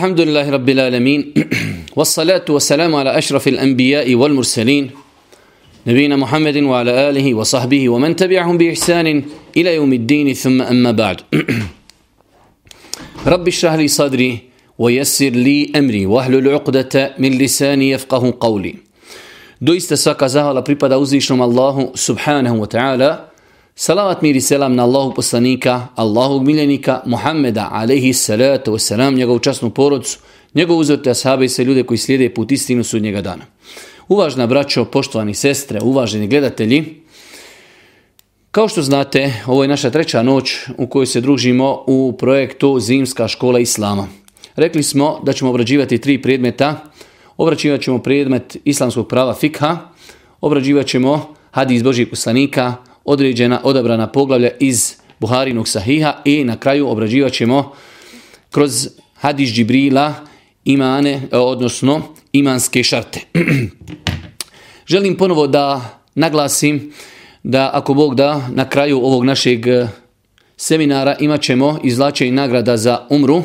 الحمد لله رب العالمين والصلاة والسلام على أشرف الأنبياء والمرسلين نبينا محمد وعلى آله وصحبه ومن تبعهم بإحسان إلى يوم الدين ثم أما بعد رب اشرح لي صدري ويسر لي أمري وأهل العقدة من لساني يفقه قولي Doista svaka zahvala بريبا uzvišnom شرم الله سبحانه وتعالى Salavat mir i selam na Allahu poslanika, Allahog miljenika, Muhammeda, alaihi salatu wasalam, njegovu časnu porodcu, njegovu uzvrte ashabe i sve ljude koji slijede put istinu njega dana. Uvažna braćo, poštovani sestre, uvaženi gledatelji, kao što znate, ovo je naša treća noć u kojoj se družimo u projektu Zimska škola Islama. Rekli smo da ćemo obrađivati tri predmeta. Obrađivat ćemo predmet islamskog prava fikha, obrađivat ćemo hadis Božijeg poslanika, određena odabrana poglavlja iz Buharinog sahiha i na kraju obrađivat ćemo kroz hadis Džibrila imane, e, odnosno imanske šarte. Želim ponovo da naglasim da ako Bog da na kraju ovog našeg e, seminara imat ćemo izlačenje nagrada za umru.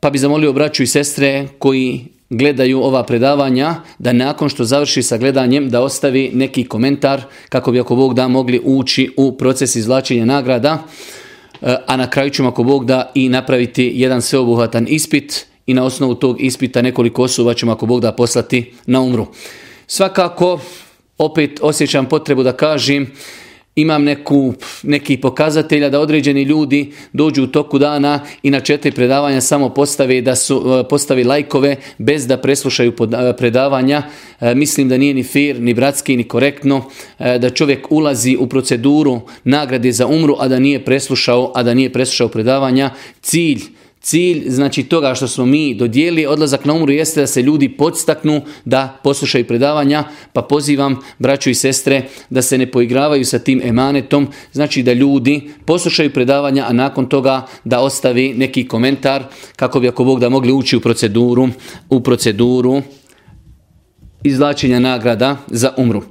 Pa bi zamolio braću i sestre koji gledaju ova predavanja, da nakon što završi sa gledanjem, da ostavi neki komentar kako bi ako Bog da mogli ući u proces izvlačenja nagrada, e, a na kraju ćemo ako Bog da i napraviti jedan sveobuhvatan ispit i na osnovu tog ispita nekoliko osoba ćemo ako Bog da poslati na umru. Svakako, opet osjećam potrebu da kažem imam neku, neki pokazatelja da određeni ljudi dođu u toku dana i na četiri predavanja samo postave da su, e, postavi lajkove bez da preslušaju e, predavanja. E, mislim da nije ni fir, ni bratski, ni korektno da čovjek ulazi u proceduru nagrade za umru, a da nije preslušao, a da nije preslušao predavanja. Cilj Cilj znači toga što smo mi dodijeli odlazak na umru jeste da se ljudi podstaknu da poslušaju predavanja, pa pozivam braću i sestre da se ne poigravaju sa tim emanetom, znači da ljudi poslušaju predavanja, a nakon toga da ostavi neki komentar kako bi ako Bog da mogli ući u proceduru, u proceduru izvlačenja nagrada za umru.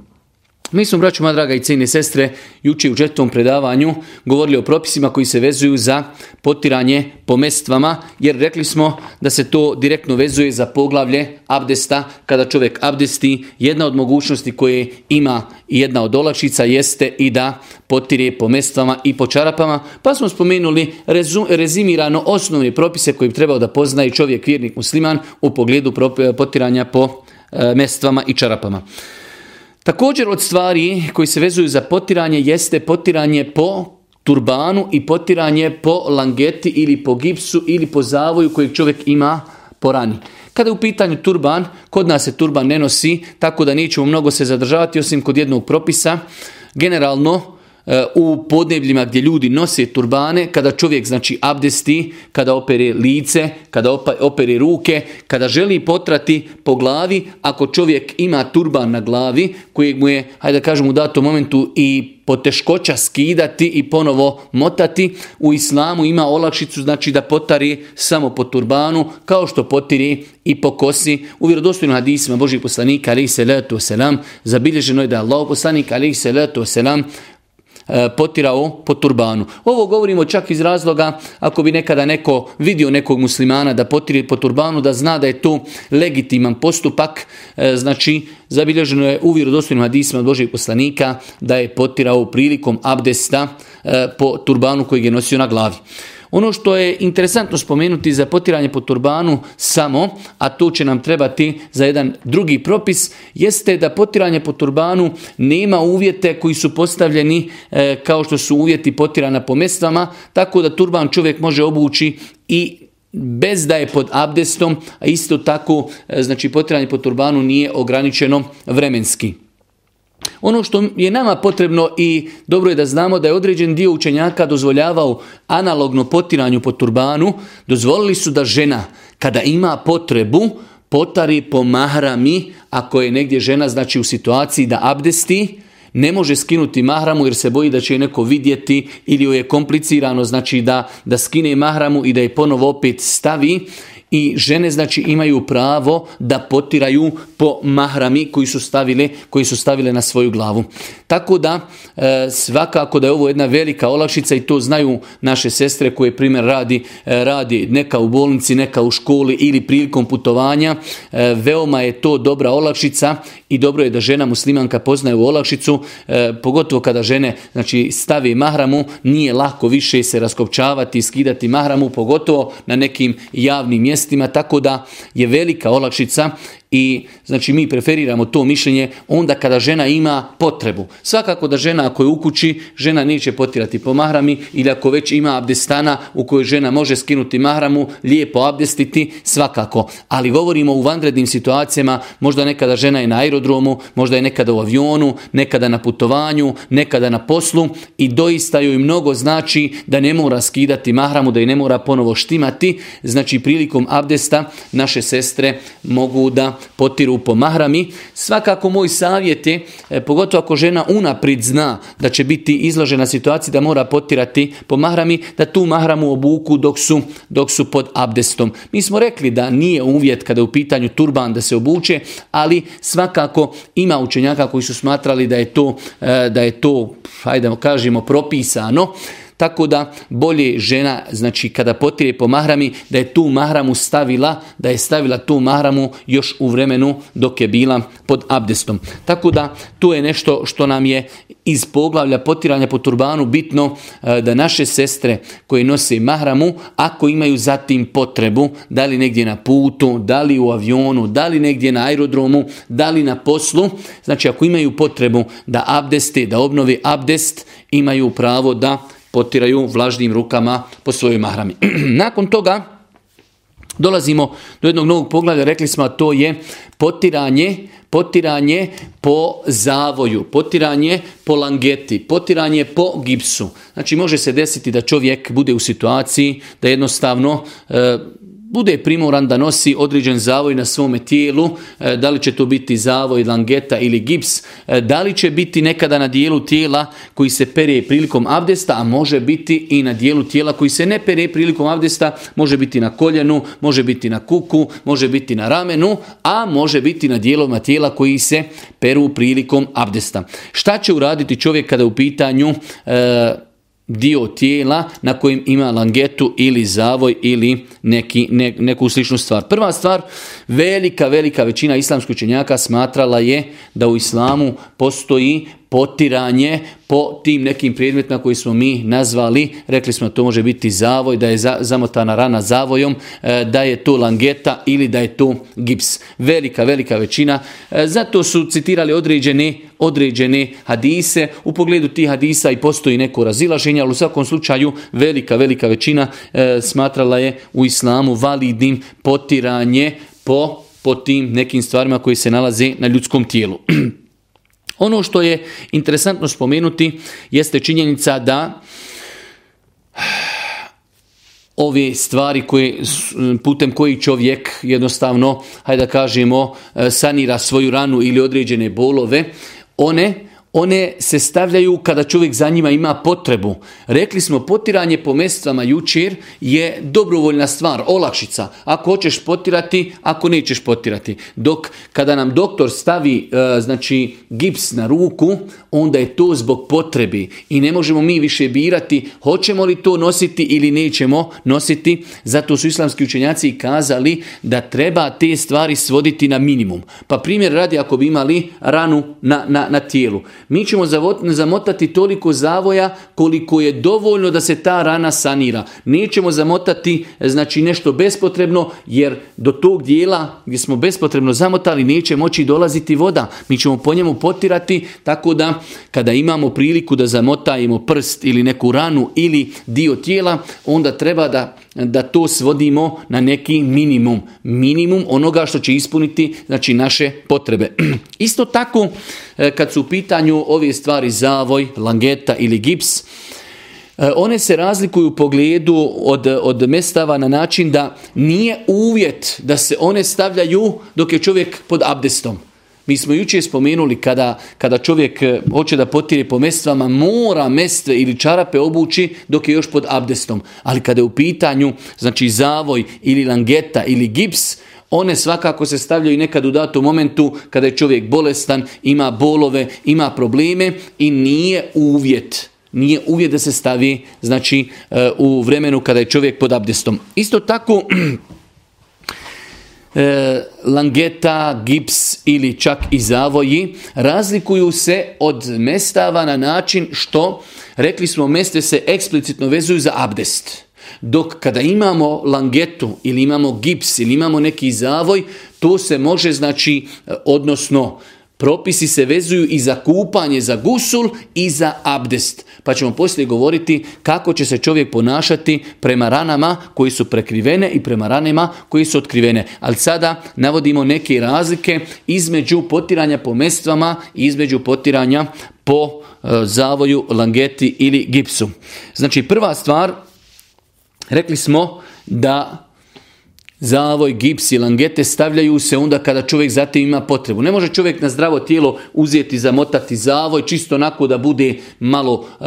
Mi smo, braću draga i cijene sestre, juče u četvom predavanju govorili o propisima koji se vezuju za potiranje po mestvama, jer rekli smo da se to direktno vezuje za poglavlje abdesta, kada čovjek abdesti, jedna od mogućnosti koje ima i jedna od olakšica jeste i da potire po mestvama i po čarapama, pa smo spomenuli rezimirano osnovne propise koje bi trebao da poznaje čovjek vjernik musliman u pogledu potiranja po e, mestvama i čarapama. Također od stvari koji se vezuju za potiranje jeste potiranje po turbanu i potiranje po langeti ili po gipsu ili po zavoju kojeg čovjek ima po rani. Kada je u pitanju turban, kod nas se turban ne nosi, tako da nećemo mnogo se zadržavati osim kod jednog propisa. Generalno, E, u podnebljima gdje ljudi nose turbane, kada čovjek znači abdesti, kada opere lice, kada opere ruke, kada želi potrati po glavi, ako čovjek ima turban na glavi, kojeg mu je, hajde da kažem u datom momentu i poteškoća skidati i ponovo motati, u islamu ima olakšicu znači da potari samo po turbanu, kao što potiri i po kosi. U vjerodostojnim hadisima Božih poslanika, ali se letu selam, zabilježeno je da je Allah poslanik, ali se letu selam, E, potirao po turbanu. Ovo govorimo čak iz razloga ako bi nekada neko vidio nekog muslimana da potiri po turbanu, da zna da je to legitiman postupak, e, znači zabilježeno je u vjerodostojnim hadisima od Božeg poslanika da je potirao prilikom abdesta e, po turbanu kojeg je nosio na glavi. Ono što je interesantno spomenuti za potiranje po turbanu samo, a to će nam trebati za jedan drugi propis, jeste da potiranje po turbanu nema uvjete koji su postavljeni e, kao što su uvjeti potirana po mestvama, tako da turban čovjek može obući i bez da je pod abdestom, a isto tako e, znači potiranje po turbanu nije ograničeno vremenski. Ono što je nama potrebno i dobro je da znamo da je određen dio učenjaka dozvoljavao analogno potiranju po turbanu, dozvolili su da žena kada ima potrebu potari po mahrami, ako je negdje žena znači u situaciji da abdesti, ne može skinuti mahramu jer se boji da će je neko vidjeti ili joj je komplicirano znači da, da skine mahramu i da je ponovo opet stavi i žene znači imaju pravo da potiraju po mahrami koji su stavile, koji su stavile na svoju glavu. Tako da e, svakako da je ovo jedna velika olakšica i to znaju naše sestre koje primjer radi, e, radi neka u bolnici, neka u školi ili prilikom putovanja. E, veoma je to dobra olakšica i dobro je da žena muslimanka poznaje u olakšicu, pogotovo kada žene znači stavi mahramu, nije lako više se raskopčavati, skidati mahramu, pogotovo na nekim javnim mjestima mjestima, tako da je velika olakšica i znači mi preferiramo to mišljenje onda kada žena ima potrebu. Svakako da žena ako je u kući, žena neće potirati po mahrami ili ako već ima abdestana u kojoj žena može skinuti mahramu, lijepo abdestiti, svakako. Ali govorimo u vanrednim situacijama, možda nekada žena je na aerodromu, možda je nekada u avionu, nekada na putovanju, nekada na poslu i doista joj mnogo znači da ne mora skidati mahramu, da je ne mora ponovo štimati. Znači prilikom abdesta naše sestre mogu da potiru po mahrami. Svakako moj savjet je, e, pogotovo ako žena unaprijed zna da će biti izložena situaciji da mora potirati po mahrami, da tu mahramu obuku dok su, dok su pod abdestom. Mi smo rekli da nije uvjet kada je u pitanju turban da se obuče, ali svakako ima učenjaka koji su smatrali da je to, e, da je to, hajde kažemo, propisano, tako da bolje žena, znači kada potire po mahrami, da je tu mahramu stavila, da je stavila tu mahramu još u vremenu dok je bila pod abdestom. Tako da to je nešto što nam je iz poglavlja potiranja po turbanu bitno e, da naše sestre koje nose mahramu, ako imaju zatim potrebu, da li negdje na putu, da li u avionu, da li negdje na aerodromu, da li na poslu, znači ako imaju potrebu da abdeste, da obnovi abdest, imaju pravo da potiraju vlažnim rukama po svojoj mahrami. Nakon toga dolazimo do jednog novog pogleda. rekli smo, to je potiranje, potiranje po zavoju, potiranje po langeti, potiranje po gipsu. Znači može se desiti da čovjek bude u situaciji da jednostavno e, bude primoran da nosi određen zavoj na svome tijelu, e, da li će to biti zavoj, langeta ili gips, e, da li će biti nekada na dijelu tijela koji se pere prilikom abdesta, a može biti i na dijelu tijela koji se ne pere prilikom abdesta, može biti na koljenu, može biti na kuku, može biti na ramenu, a može biti na dijelovima tijela koji se peru prilikom abdesta. Šta će uraditi čovjek kada u pitanju e, dio tijela na kojem ima langetu ili zavoj ili neki, neku sličnu stvar. Prva stvar, velika, velika većina islamskih učenjaka smatrala je da u islamu postoji potiranje po tim nekim predmetima koji smo mi nazvali, rekli smo to može biti zavoj, da je zamotana rana zavojom, e, da je to langeta ili da je to gips. Velika, velika većina. E, zato su citirali određene, određene hadise. U pogledu tih hadisa i postoji neko razilaženje, ali u svakom slučaju velika, velika većina e, smatrala je u islamu validnim potiranje po, po tim nekim stvarima koji se nalaze na ljudskom tijelu. Ono što je interesantno spomenuti jeste činjenica da ove stvari koje, putem kojih čovjek jednostavno, hajde da kažemo, e, sanira svoju ranu ili određene bolove, one one se stavljaju kada čovjek za njima ima potrebu. Rekli smo, potiranje po mjestvama jučer je dobrovoljna stvar, olakšica. Ako hoćeš potirati, ako nećeš potirati. Dok kada nam doktor stavi e, znači, gips na ruku, onda je to zbog potrebi. I ne možemo mi više birati hoćemo li to nositi ili nećemo nositi. Zato su islamski učenjaci kazali da treba te stvari svoditi na minimum. Pa primjer radi ako bi imali ranu na, na, na tijelu mi ćemo zamotati toliko zavoja koliko je dovoljno da se ta rana sanira. Nećemo zamotati e, znači nešto bespotrebno jer do tog dijela gdje smo bespotrebno zamotali neće moći dolaziti voda. Mi ćemo po njemu potirati tako da kada imamo priliku da zamotajemo prst ili neku ranu ili dio tijela onda treba da da to svodimo na neki minimum. Minimum onoga što će ispuniti znači, naše potrebe. Isto tako, e, kad su u pitanju ove stvari zavoj, langeta ili gips, e, one se razlikuju u pogledu od, od mestava na način da nije uvjet da se one stavljaju dok je čovjek pod abdestom. Mi smo jučer spomenuli kada, kada čovjek eh, hoće da potire po mestvama, mora mestve ili čarape obući dok je još pod abdestom. Ali kada je u pitanju znači zavoj ili langeta ili gips, one svakako se stavljaju nekad u datom momentu kada je čovjek bolestan, ima bolove, ima probleme i nije uvjet nije uvjet da se stavi znači eh, u vremenu kada je čovjek pod abdestom. Isto tako E, langeta, gips ili čak i zavoji razlikuju se od mestava na način što, rekli smo, meste se eksplicitno vezuju za abdest. Dok kada imamo langetu ili imamo gips ili imamo neki zavoj, to se može, znači, odnosno, Propisi se vezuju i za kupanje za gusul i za abdest. Pa ćemo poslije govoriti kako će se čovjek ponašati prema ranama koji su prekrivene i prema ranama koji su otkrivene. Ali sada navodimo neke razlike između potiranja po mestvama i između potiranja po e, zavoju, langeti ili gipsu. Znači prva stvar, rekli smo da zavoj, gips i langete stavljaju se onda kada čovjek zatim ima potrebu. Ne može čovjek na zdravo tijelo uzeti, zamotati zavoj, čisto onako da bude malo eh,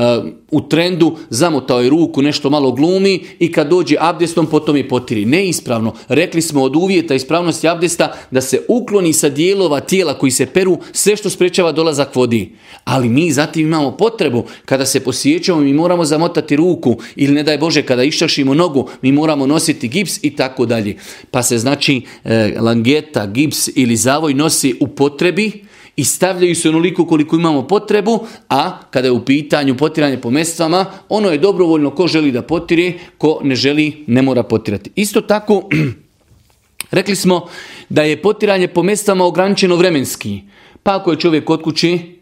u trendu, zamotao je ruku, nešto malo glumi i kad dođe abdestom potom je potiri. Neispravno. Rekli smo od uvjeta ispravnosti abdesta da se ukloni sa dijelova tijela koji se peru sve što sprečava dolazak vodi. Ali mi zatim imamo potrebu kada se posjećamo mi moramo zamotati ruku ili ne daj Bože kada iščašimo nogu mi moramo nositi gips i tako dalje pa se znači e, langeta, gips ili zavoj nosi u potrebi i stavljaju se onoliko koliko imamo potrebu, a kada je u pitanju potiranje po mestvama, ono je dobrovoljno ko želi da potire, ko ne želi ne mora potirati. Isto tako, rekli smo da je potiranje po mestvama ograničeno vremenski. Pa ako je čovjek kod kući,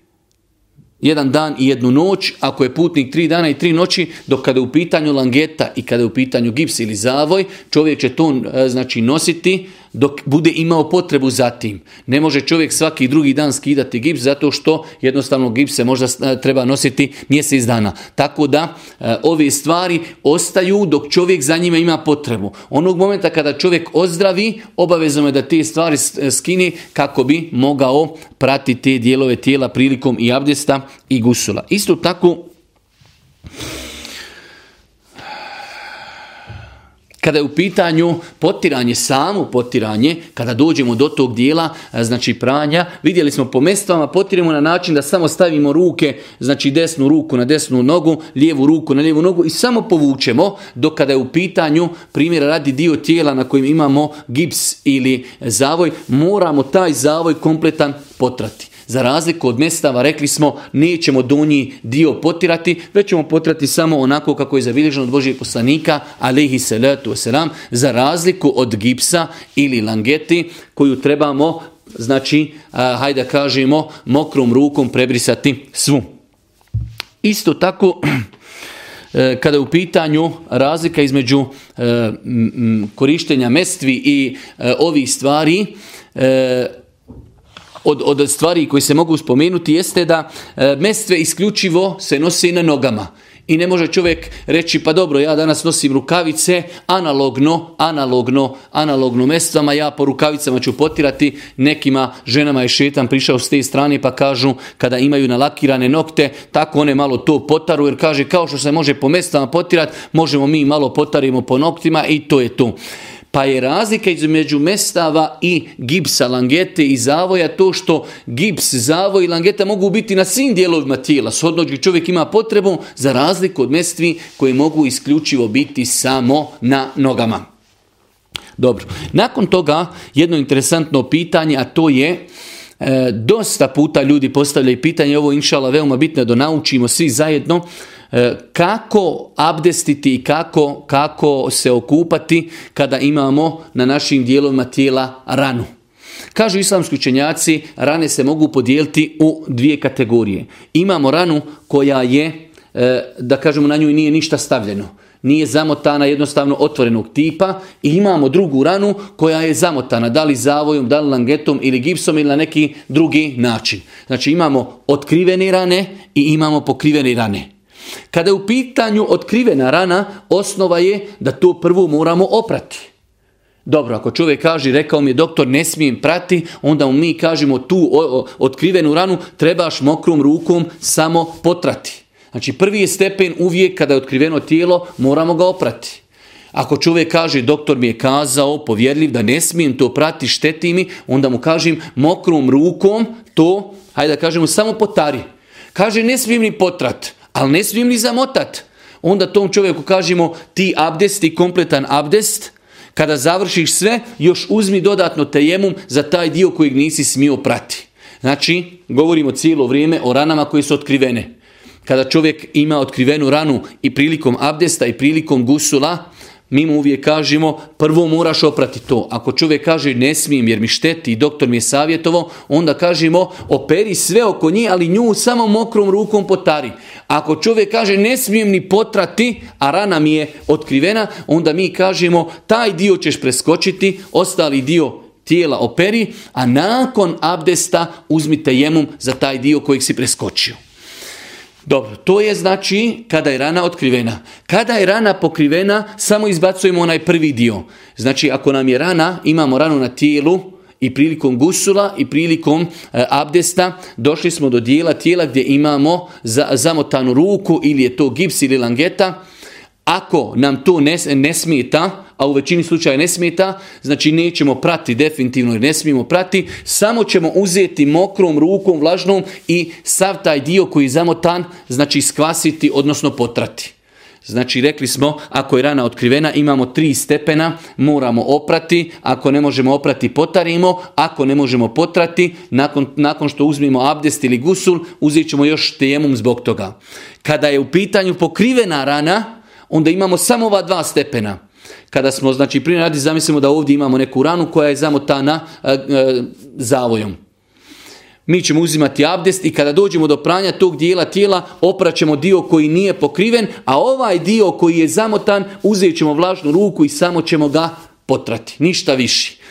jedan dan i jednu noć, ako je putnik tri dana i tri noći, dok kada je u pitanju langeta i kada je u pitanju gips ili zavoj, čovjek će to e, znači nositi dok bude imao potrebu za tim. Ne može čovjek svaki drugi dan skidati gips zato što jednostavno gips se možda e, treba nositi mjesec dana. Tako da e, ove stvari ostaju dok čovjek za njima ima potrebu. Onog momenta kada čovjek ozdravi, obavezno je da te stvari e, skini kako bi mogao pratiti te dijelove tijela prilikom i abdesta i gusula. Isto tako Kada je u pitanju potiranje, samo potiranje, kada dođemo do tog dijela, e, znači pranja, vidjeli smo po mestvama, potiremo na način da samo stavimo ruke, znači desnu ruku na desnu nogu, lijevu ruku na lijevu nogu i samo povučemo, do kada je u pitanju, primjera radi dio tijela na kojem imamo gips ili zavoj, moramo taj zavoj kompletan potrati. Za razliku od mestava rekli smo nećemo donji dio potirati, već ćemo potirati samo onako kako je zabilježeno od Božijeg poslanika, alihi salatu wasalam, za razliku od gipsa ili langeti koju trebamo, znači, hajde kažemo, mokrom rukom prebrisati svu. Isto tako, e, kada je u pitanju razlika između e, korištenja mestvi i e, ovih stvari, od, od stvari koji se mogu spomenuti jeste da e, mestve isključivo se nose na nogama. I ne može čovjek reći pa dobro ja danas nosim rukavice analogno, analogno, analogno mestvama, ja po rukavicama ću potirati, nekima ženama je šetan prišao s te strane pa kažu kada imaju nalakirane nokte, tako one malo to potaru jer kaže kao što se može po mestvama potirati, možemo mi malo potarimo po noktima i to je to. Pa je razlika između mestava i gipsa, langete i zavoja to što gips, zavoj i langeta mogu biti na svim dijelovima tijela. Shodno čovjek ima potrebu za razliku od mestvi koji mogu isključivo biti samo na nogama. Dobro, nakon toga jedno interesantno pitanje, a to je e, dosta puta ljudi postavljaju pitanje, ovo inšala veoma bitno da naučimo svi zajedno, E, kako abdestiti i kako, kako se okupati kada imamo na našim dijelovima tijela ranu. Kažu islamski učenjaci, rane se mogu podijeliti u dvije kategorije. Imamo ranu koja je, e, da kažemo na nju nije ništa stavljeno. Nije zamotana jednostavno otvorenog tipa i imamo drugu ranu koja je zamotana, da li zavojom, da li langetom ili gipsom ili na neki drugi način. Znači imamo otkrivene rane i imamo pokrivene rane. Kada je u pitanju otkrivena rana, osnova je da to prvo moramo oprati. Dobro, ako čovjek kaže, rekao mi je doktor, ne smijem prati, onda mu mi kažemo tu otkrivenu ranu trebaš mokrom rukom samo potrati. Znači prvi je stepen uvijek kada je otkriveno tijelo, moramo ga oprati. Ako čovjek kaže, doktor mi je kazao, povjerljiv, da ne smijem to prati, šteti mi, onda mu kažem mokrom rukom to, hajde da kažemo, samo potari. Kaže, ne smijem ni potrati ali ne smijem ni zamotat. Onda tom čovjeku kažemo ti abdest ti kompletan abdest, kada završiš sve, još uzmi dodatno tejemum za taj dio kojeg nisi smio prati. Znači, govorimo cijelo vrijeme o ranama koje su otkrivene. Kada čovjek ima otkrivenu ranu i prilikom abdesta i prilikom gusula, mi mu uvijek kažemo, prvo moraš oprati to. Ako čovjek kaže ne smijem jer mi šteti i doktor mi je savjetovao, onda kažemo operi sve oko nje, ali nju samo mokrom rukom potari. Ako čovjek kaže ne smijem ni potrati, a rana mi je otkrivena, onda mi kažemo taj dio ćeš preskočiti, ostali dio tijela operi, a nakon abdesta uzmite jemum za taj dio kojeg si preskočio. Dobro, to je znači kada je rana otkrivena. Kada je rana pokrivena, samo izbacujemo onaj prvi dio. Znači, ako nam je rana, imamo ranu na tijelu i prilikom gusula i prilikom e, abdesta, došli smo do dijela tijela gdje imamo zamotanu ruku ili je to gips ili langeta, ako nam to ne, ne smeta, a u većini slučaja ne smeta, znači nećemo prati definitivno i ne smijemo prati, samo ćemo uzeti mokrom rukom, vlažnom i sav taj dio koji je zamotan, znači skvasiti, odnosno potrati. Znači rekli smo, ako je rana otkrivena, imamo tri stepena, moramo oprati, ako ne možemo oprati, potarimo, ako ne možemo potrati, nakon, nakon što uzmimo abdest ili gusul, uzet ćemo još tejemum zbog toga. Kada je u pitanju pokrivena rana, onda imamo samo ova dva stepena. Kada smo, znači, prije radi, zamislimo da ovdje imamo neku ranu koja je zamotana e, e zavojom. Mi ćemo uzimati abdest i kada dođemo do pranja tog dijela tijela opraćemo dio koji nije pokriven, a ovaj dio koji je zamotan uzet ćemo vlažnu ruku i samo ćemo ga potrati. Ništa više.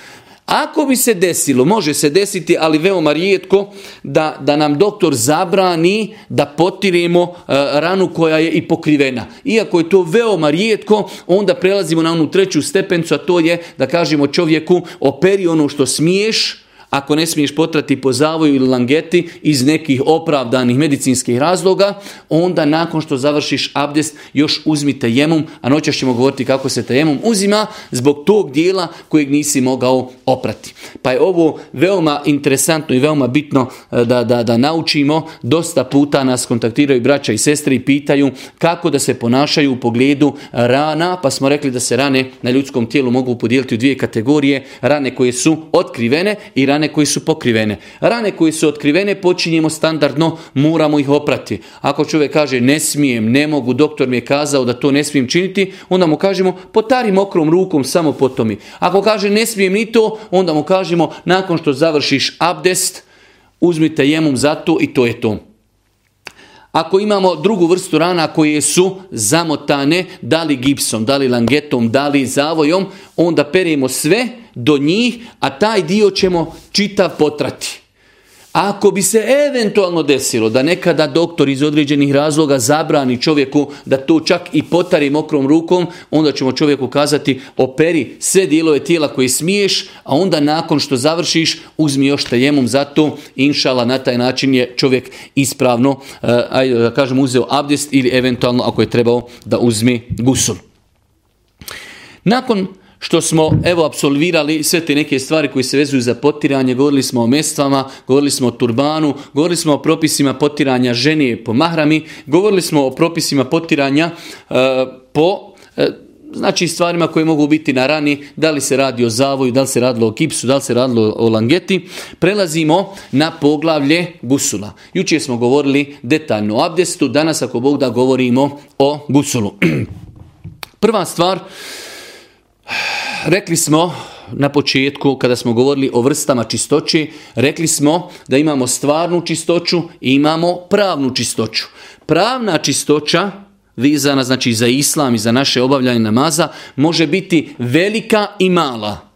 Ako bi se desilo, može se desiti, ali veoma rijetko, da, da nam doktor zabrani da potiremo e, ranu koja je i pokrivena. Iako je to veoma rijetko, onda prelazimo na onu treću stepencu, a to je da kažemo čovjeku operi ono što smiješ, ako ne smiješ potrati po zavoju ili langeti iz nekih opravdanih medicinskih razloga, onda nakon što završiš abdest još uzmi tajemom, a noćas ćemo govoriti kako se tajemom uzima zbog tog dijela kojeg nisi mogao oprati. Pa je ovo veoma interesantno i veoma bitno eh, da, da, da naučimo. Dosta puta nas kontaktiraju braća i sestre i pitaju kako da se ponašaju u pogledu rana, pa smo rekli da se rane na ljudskom tijelu mogu podijeliti u dvije kategorije, rane koje su otkrivene i rane rane koje su pokrivene. Rane koje su otkrivene počinjemo standardno, moramo ih oprati. Ako čovjek kaže ne smijem, ne mogu, doktor mi je kazao da to ne smijem činiti, onda mu kažemo potari mokrom rukom samo potomi. Ako kaže ne smijem ni to, onda mu kažemo nakon što završiš abdest, uzmite jemom za to i to je to. Ako imamo drugu vrstu rana koje su zamotane, da li gipsom, da li langetom, da li zavojom, onda perimo sve do njih, a taj dio ćemo čitav potrati. Ako bi se eventualno desilo da nekada doktor iz određenih razloga zabrani čovjeku da to čak i potari mokrom rukom, onda ćemo čovjeku kazati operi sve dijelove tijela koje smiješ, a onda nakon što završiš uzmi još tajemom za to, inšala na taj način je čovjek ispravno, eh, ajde da kažem, uzeo abdest ili eventualno ako je trebao da uzmi gusul. Nakon što smo evo absolvirali sve te neke stvari koje se vezuju za potiranje, govorili smo o mestvama, govorili smo o turbanu, govorili smo o propisima potiranja žene po mahrami, govorili smo o propisima potiranja e, po e, znači stvarima koje mogu biti na rani, da li se radi o zavoju, da li se radilo o kipsu, da li se radilo o langeti, prelazimo na poglavlje gusula. Jučer smo govorili detaljno o abdestu, danas ako Bog da govorimo o gusulu. Prva stvar, Rekli smo na početku kada smo govorili o vrstama čistoći, rekli smo da imamo stvarnu čistoću i imamo pravnu čistoću. Pravna čistoća vizana znači za islam i za naše obavljanje namaza može biti velika i mala.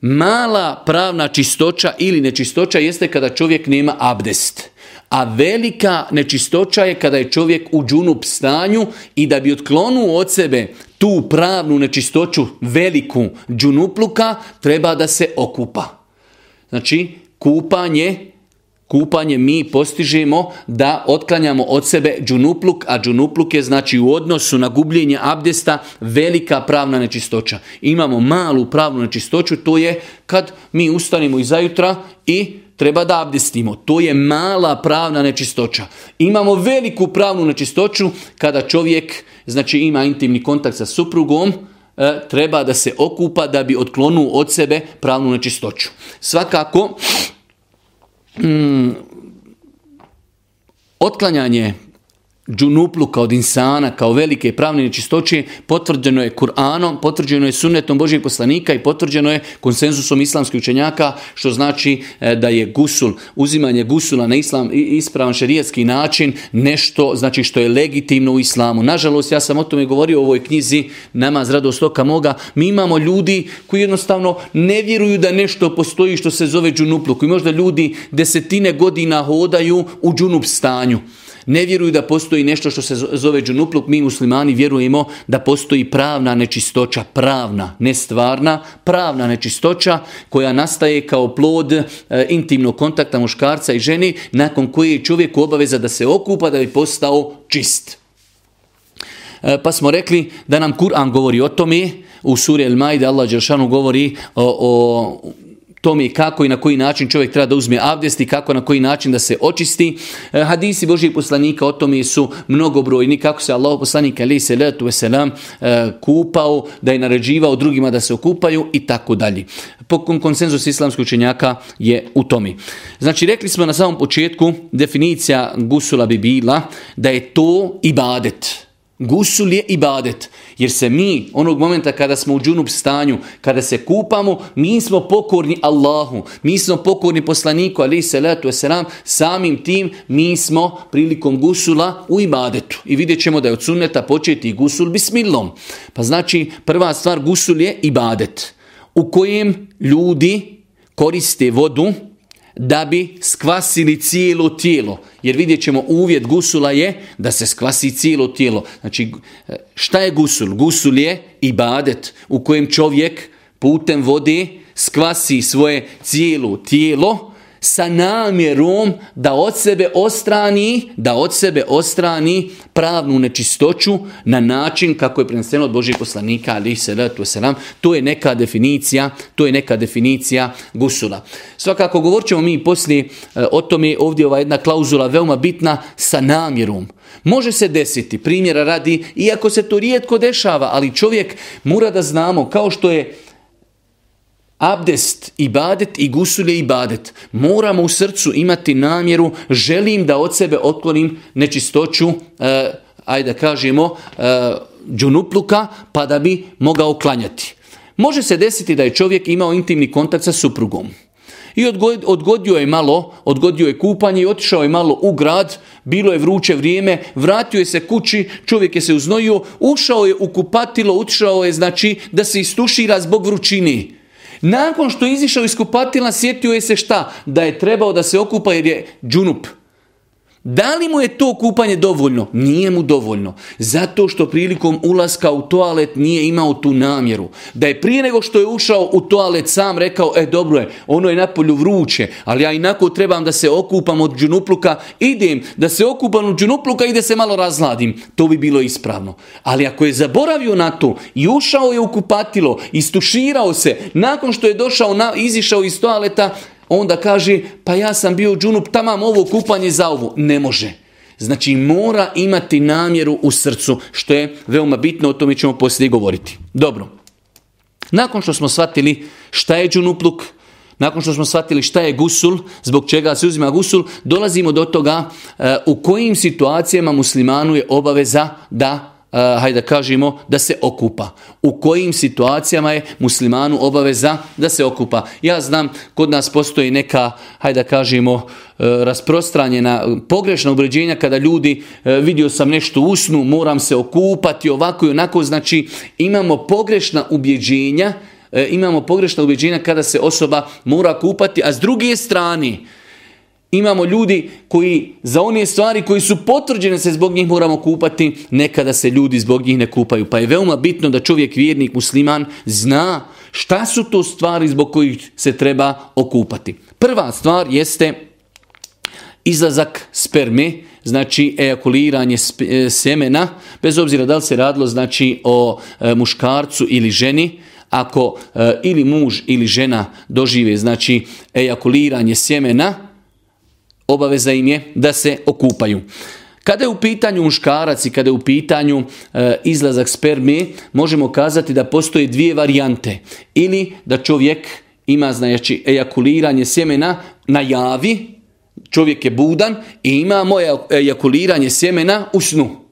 Mala pravna čistoća ili nečistoća jeste kada čovjek nema abdest a velika nečistoća je kada je čovjek u džunup stanju i da bi otklonuo od sebe tu pravnu nečistoću veliku džunupluka, treba da se okupa. Znači, kupanje, kupanje mi postižemo da otklanjamo od sebe džunupluk, a džunupluk je znači u odnosu na gubljenje abdesta velika pravna nečistoća. Imamo malu pravnu nečistoću, to je kad mi ustanemo jutra i treba da abdestimo. To je mala pravna nečistoća. Imamo veliku pravnu nečistoću kada čovjek znači ima intimni kontakt sa suprugom, e, treba da se okupa da bi otklonuo od sebe pravnu nečistoću. Svakako, mm, otklanjanje džunupluka od insana, kao velike pravne nečistoće, potvrđeno je Kur'anom, potvrđeno je sunnetom Božijeg poslanika i potvrđeno je konsenzusom islamskih učenjaka, što znači e, da je gusul, uzimanje gusula na islam, ispravan šerijetski način, nešto znači što je legitimno u islamu. Nažalost, ja sam o tome govorio u ovoj knjizi z rado Stoka moga. Mi imamo ljudi koji jednostavno ne vjeruju da nešto postoji što se zove džunupluk i možda ljudi desetine godina hodaju u džunup stanju ne vjeruju da postoji nešto što se zove džunupluk, mi muslimani vjerujemo da postoji pravna nečistoća, pravna, nestvarna, pravna nečistoća koja nastaje kao plod e, intimnog kontakta muškarca i ženi nakon koje je čovjek obaveza da se okupa da bi postao čist. E, pa smo rekli da nam Kur'an govori o tome, u suri El Majde Allah Đeršanu govori o tome kako i na koji način čovjek treba da uzme abdest i kako na koji način da se očisti. E, hadisi Božih poslanika o tome su mnogobrojni kako se Allah poslanika ali se letu veselam e, kupao, da je naređivao drugima da se okupaju i tako dalje. Pokon konsenzus islamskih učenjaka je u tome. Znači rekli smo na samom početku definicija gusula bi bila da je to ibadet Gusul je ibadet, jer se mi onog momenta kada smo u džunup stanju, kada se kupamo, mi smo pokorni Allahu, mi smo pokorni poslaniku, ali se letu samim tim mi smo prilikom gusula u ibadetu. I vidjet ćemo da je od sunneta početi gusul bismillom Pa znači prva stvar gusul je ibadet, u kojem ljudi koriste vodu, da bi skvasili cijelo tijelo. Jer vidjet ćemo uvjet gusula je da se skvasi cijelo tijelo. Znači šta je gusul? Gusul je ibadet u kojem čovjek putem vode skvasi svoje cijelo tijelo sa namjerom da od sebe ostrani, da od sebe ostrani pravnu nečistoću na način kako je preneseno od Božih poslanika ali to To je neka definicija, to je neka definicija gusula. Svakako govorit ćemo mi poslije e, o tome ovdje ova jedna klauzula veoma bitna sa namjerom. Može se desiti, primjera radi, iako se to rijetko dešava, ali čovjek mora da znamo kao što je Abdest, ibadet i gusulje ibadet. Moramo u srcu imati namjeru, želim da od sebe otklonim nečistoću, e, ajde da kažemo, đunupluka e, džunupluka, pa da bi mogao klanjati. Može se desiti da je čovjek imao intimni kontakt sa suprugom. I odgodio je malo, odgodio je kupanje i otišao je malo u grad, bilo je vruće vrijeme, vratio je se kući, čovjek je se uznojio, ušao je u kupatilo, otišao je znači da se istušira zbog vrućini. Nakon što je izišao iz kupatila, sjetio je se šta? Da je trebao da se okupa jer je džunup. Da li mu je to kupanje dovoljno? Nije mu dovoljno. Zato što prilikom ulaska u toalet nije imao tu namjeru. Da je prije nego što je ušao u toalet sam rekao, e dobro je, ono je napolju vruće, ali ja inako trebam da se okupam od džunupluka, idem, da se okupam od džunupluka i da se malo razladim. To bi bilo ispravno. Ali ako je zaboravio na to i ušao je u kupatilo, istuširao se, nakon što je došao, na, izišao iz toaleta, Onda kaže, pa ja sam bio u džunup, tamam ovo kupanje za ovo. Ne može. Znači mora imati namjeru u srcu, što je veoma bitno, o tome ćemo poslije govoriti. Dobro. Nakon što smo shvatili šta je džunupluk, nakon što smo shvatili šta je gusul, zbog čega se uzima gusul, dolazimo do toga e, u kojim situacijama muslimanu je obaveza da uh, hajde da kažemo, da se okupa. U kojim situacijama je muslimanu obaveza da se okupa. Ja znam, kod nas postoji neka, hajde da kažemo, eh, rasprostranjena pogrešna obređenja kada ljudi, uh, vidio sam nešto usnu, moram se okupati, ovako i onako, znači imamo pogrešna ubjeđenja, imamo pogrešna ubjeđenja kada se osoba mora kupati, a s druge strane, Imamo ljudi koji za one stvari koji su potvrđene se zbog njih moramo kupati, nekada se ljudi zbog njih ne kupaju. Pa je veoma bitno da čovjek vjernik musliman zna šta su to stvari zbog kojih se treba okupati. Prva stvar jeste izlazak sperme, znači ejakuliranje sjemena, e, bez obzira da li se radilo znači o e, muškarcu ili ženi, ako e, ili muž ili žena dožive znači ejakuliranje sjemena, obaveza im je da se okupaju. Kada je u pitanju muškarac i kada je u pitanju e, izlazak sperme, možemo kazati da postoje dvije varijante. Ili da čovjek ima znači ejakuliranje sjemena na javi, čovjek je budan i imamo ejakuliranje sjemena u snu.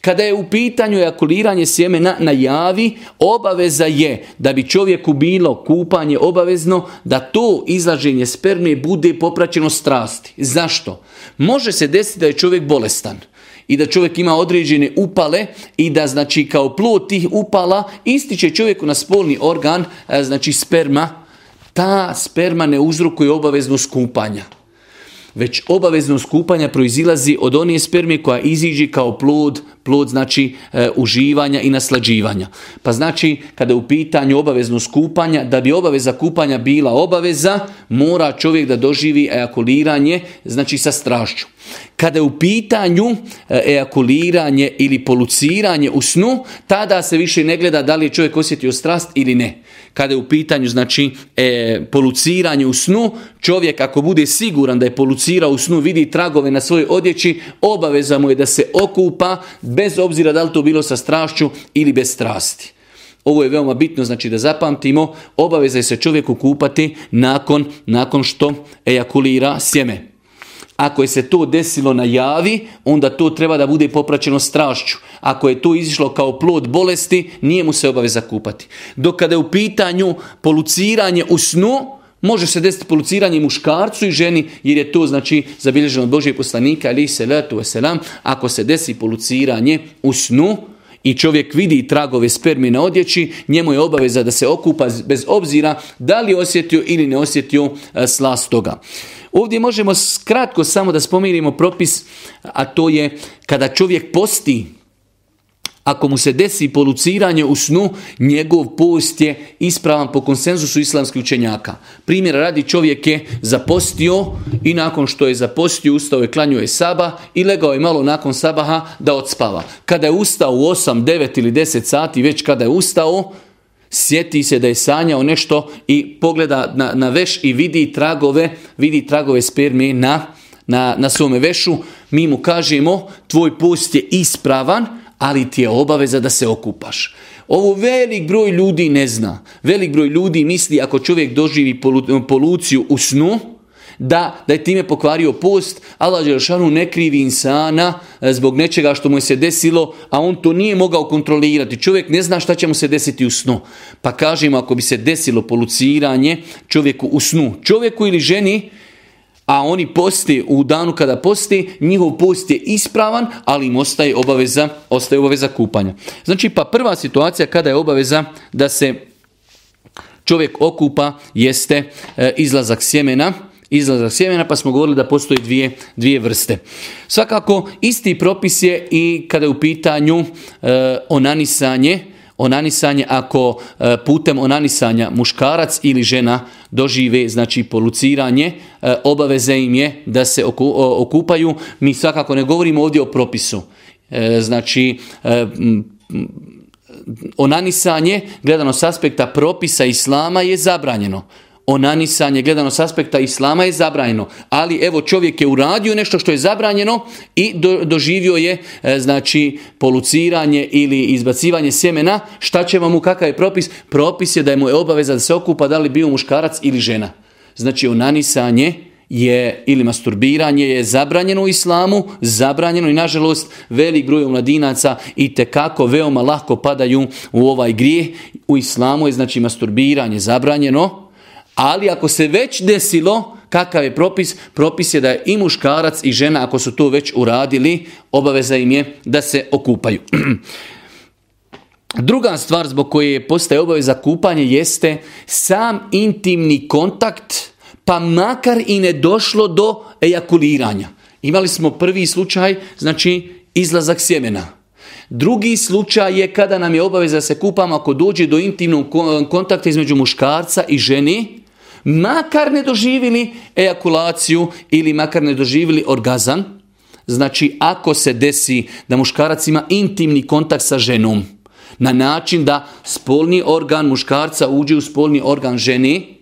Kada je u pitanju ejakuliranje sjemena na javi, obaveza je da bi čovjeku bilo kupanje obavezno da to izlaženje sperme bude popraćeno strasti. Zašto? Može se desiti da je čovjek bolestan i da čovjek ima određene upale i da znači kao plod tih upala ističe čovjeku na spolni organ, e, znači sperma, ta sperma ne uzrokuje obaveznost kupanja već obavezno skupanja proizilazi od onije spermije koja iziđe kao plod, plod znači e, uživanja i naslađivanja. Pa znači kada je u pitanju obavezno skupanja, da bi obaveza kupanja bila obaveza, mora čovjek da doživi ejakuliranje znači sa strašću. Kada je u pitanju e, ejakuliranje ili poluciranje u snu, tada se više ne gleda da li je čovjek osjetio strast ili ne. Kada je u pitanju znači e, poluciranje u snu, čovjek ako bude siguran da je polucirao u snu, vidi tragove na svojoj odjeći, obaveza mu je da se okupa bez obzira da li to bilo sa strašću ili bez strasti. Ovo je veoma bitno, znači da zapamtimo, obaveza je se čovjeku kupati nakon, nakon što ejakulira sjeme. Ako je se to desilo na javi, onda to treba da bude popraćeno strašću. Ako je to izišlo kao plod bolesti, nije mu se obaveza kupati. Dok kada je u pitanju poluciranje u snu, Može se desiti poluciranje muškarcu i ženi, jer je to znači zabilježeno od Božije poslanika, ali se letu ako se desi poluciranje u snu, i čovjek vidi tragove spermi na odjeći, njemu je obaveza da se okupa bez obzira da li osjetio ili ne osjetio e, slast toga. Ovdje možemo kratko samo da spomenimo propis, a to je kada čovjek posti, ako mu se desi poluciranje u snu, njegov post je ispravan po konsenzusu islamskih učenjaka. Primjer radi čovjek je zapostio i nakon što je zapostio, ustao je, klanio je saba i legao je malo nakon sabaha da odspava. Kada je ustao u 8, 9 ili 10 sati, već kada je ustao, sjeti se da je sanjao nešto i pogleda na, na veš i vidi tragove, vidi tragove sperme na, na, na svome vešu, mi mu kažemo tvoj post je ispravan, ali ti je obaveza da se okupaš. Ovo velik broj ljudi ne zna. Velik broj ljudi misli ako čovjek doživi poluciju u snu, da, da je time pokvario post, Allah Đelšanu ne krivi insana e, zbog nečega što mu je se desilo, a on to nije mogao kontrolirati. Čovjek ne zna šta će mu se desiti u snu. Pa kažemo, ako bi se desilo poluciranje čovjeku u snu, čovjeku ili ženi, a oni posti u danu kada posti, njihov post je ispravan, ali im ostaje obaveza, ostaje obaveza kupanja. Znači, pa prva situacija kada je obaveza da se čovjek okupa jeste e, izlazak sjemena, izlazak sjemena, pa smo govorili da postoje dvije, dvije vrste. Svakako, isti propis je i kada je u pitanju e, onanisanje, onanisanje ako eh, putem onanisanja muškarac ili žena dožive znači poluciranje eh, obaveze im je da se okupaju mi svakako ne govorimo ovdje o propisu znači onanisanje gledano s aspekta propisa islama je zabranjeno onanisanje gledano s aspekta islama je zabranjeno, ali evo čovjek je uradio nešto što je zabranjeno i doživio je e, znači poluciranje ili izbacivanje sjemena, šta će vam mu, kakav je propis? Propis je da je mu je obaveza da se okupa da li bio muškarac ili žena. Znači onanisanje je ili masturbiranje je zabranjeno u islamu, zabranjeno i nažalost velik broj mladinaca i kako veoma lako padaju u ovaj grijeh. U islamu je znači masturbiranje zabranjeno, ali ako se već desilo, kakav je propis? Propis je da je i muškarac i žena, ako su to već uradili, obaveza im je da se okupaju. Druga stvar zbog koje postaje obaveza kupanje jeste sam intimni kontakt, pa makar i ne došlo do ejakuliranja. Imali smo prvi slučaj, znači izlazak sjemena. Drugi slučaj je kada nam je obaveza da se kupamo ako dođe do intimnog kontakta između muškarca i ženi, makar ne doživili ejakulaciju ili makar ne doživili orgazam, znači ako se desi da muškarac ima intimni kontakt sa ženom, na način da spolni organ muškarca uđe u spolni organ ženi,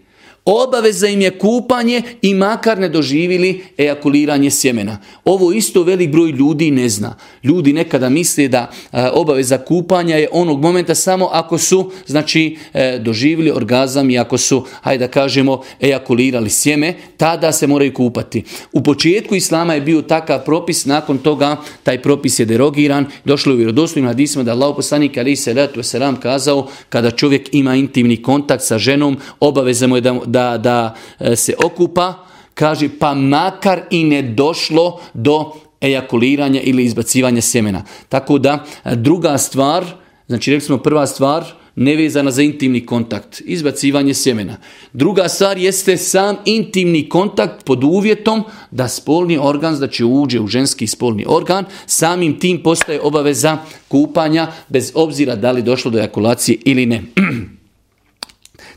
Obaveza im je kupanje i makar ne doživili ejakuliranje sjemena. Ovo isto velik broj ljudi ne zna. Ljudi nekada misle da e, obaveza kupanja je onog momenta samo ako su znači e, doživjeli orgazam i ako su, hajde da kažemo, ejakulirali sjeme, tada se moraju kupati. U početku islama je bio takav propis, nakon toga taj propis je derogiran. Došlo je u vjerodostojnim hadisima da Allah poslanik ali se ram kazao kada čovjek ima intimni kontakt sa ženom, obaveza mu je da da, da e, se okupa, kaže pa makar i ne došlo do ejakuliranja ili izbacivanja sjemena. Tako da e, druga stvar, znači rekli smo prva stvar, nevezana za intimni kontakt, izbacivanje sjemena. Druga stvar jeste sam intimni kontakt pod uvjetom da spolni organ, znači uđe u ženski spolni organ, samim tim postaje obaveza kupanja bez obzira da li došlo do ejakulacije ili ne.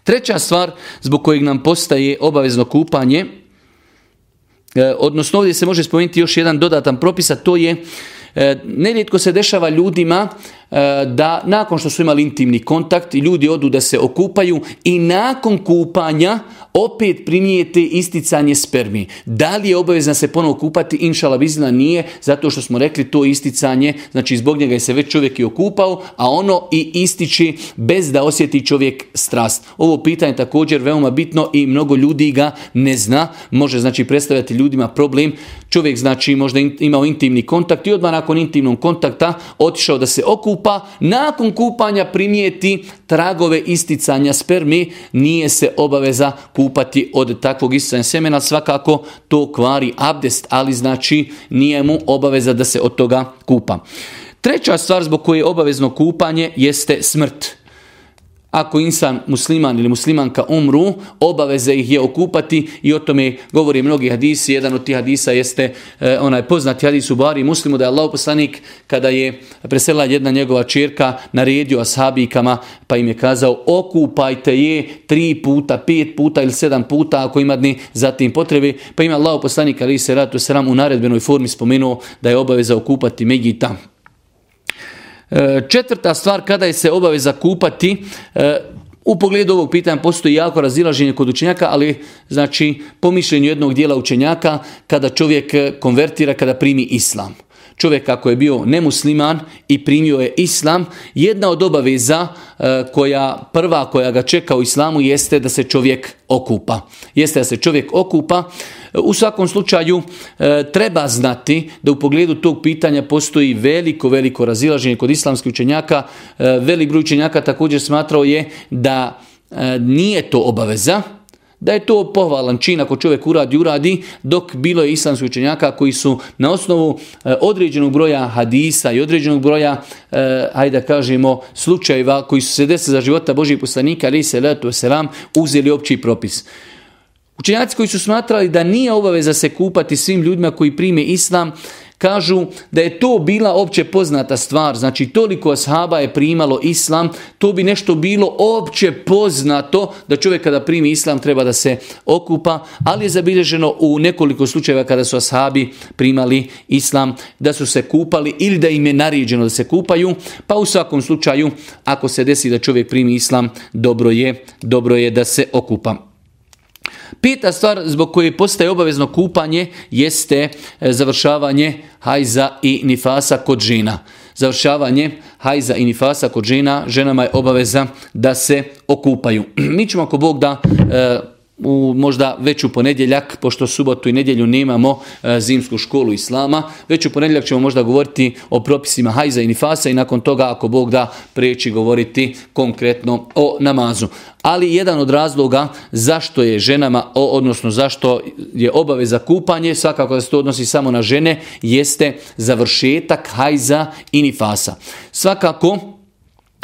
Treća stvar zbog kojeg nam postaje obavezno kupanje, e, odnosno ovdje se može spomenuti još jedan dodatan propis, to je e, nerijetko se dešava ljudima E, da nakon što su imali intimni kontakt, ljudi odu da se okupaju i nakon kupanja opet primijete isticanje spermi. Da li je obavezno se ponovo kupati? Inšala vizila nije, zato što smo rekli to isticanje, znači zbog njega je se već čovjek i okupao, a ono i ističi bez da osjeti čovjek strast. Ovo pitanje je također veoma bitno i mnogo ljudi ga ne zna. Može znači predstavljati ljudima problem. Čovjek znači možda imao intimni kontakt i odmah nakon intimnog kontakta otišao da se okupa nakon kupanja primijeti tragove isticanja spermi, nije se obaveza kupati od takvog isticanja semena, svakako to kvari abdest, ali znači nije mu obaveza da se od toga kupa. Treća stvar zbog koje je obavezno kupanje jeste smrt ako insan musliman ili muslimanka umru, obaveze ih je okupati i o tome govori mnogi hadisi. Jedan od tih hadisa jeste e, onaj poznati hadis u Bari muslimu da je Allah poslanik kada je presela jedna njegova čirka naredio ashabikama pa im je kazao okupajte je tri puta, pet puta ili sedam puta ako ima dni zatim potrebe. Pa ima Allah poslanik ali se ratu sram u naredbenoj formi spomenuo da je obaveza okupati Megita E, četvrta stvar kada je se obaveza kupati, e, u pogledu ovog pitanja postoji jako razilaženje kod učenjaka, ali znači po mišljenju jednog dijela učenjaka kada čovjek konvertira, kada primi islam čovjek ako je bio nemusliman i primio je islam, jedna od obaveza e, koja prva koja ga čeka u islamu jeste da se čovjek okupa. Jeste da se čovjek okupa. U svakom slučaju e, treba znati da u pogledu tog pitanja postoji veliko, veliko razilaženje kod islamskih učenjaka. E, velik broj učenjaka također smatrao je da nije to obaveza, da je to pohvalan čin ako čovjek uradi, uradi, dok bilo je islamskih učenjaka koji su na osnovu e, određenog broja hadisa i određenog broja, eh, ajde da kažemo, slučajeva koji su se desili za života Božih poslanika, ali se letu selam, uzeli opći propis. Učenjaci koji su smatrali da nije obaveza se kupati svim ljudima koji prime islam, Kažu da je to bila opće poznata stvar, znači toliko ashaba je primalo islam, to bi nešto bilo opće poznato da čovjek kada primi islam treba da se okupa, ali je zabilježeno u nekoliko slučajeva kada su ashabi primali islam, da su se kupali ili da im je naređeno da se kupaju, pa u svakom slučaju ako se desi da čovjek primi islam, dobro je, dobro je da se okupa. Pita stvar zbog koje postaje obavezno kupanje jeste e, završavanje hajza i nifasa kod žina. Završavanje hajza i nifasa kod žena, ženama je obaveza da se okupaju. Mi ćemo ako Bog da e, u možda već u ponedjeljak, pošto subotu i nedjelju nemamo e, zimsku školu islama, već u ponedjeljak ćemo možda govoriti o propisima hajza i nifasa i nakon toga, ako Bog da, preći govoriti konkretno o namazu. Ali jedan od razloga zašto je ženama, odnosno zašto je obaveza kupanje, svakako da se to odnosi samo na žene, jeste završetak hajza i nifasa. Svakako,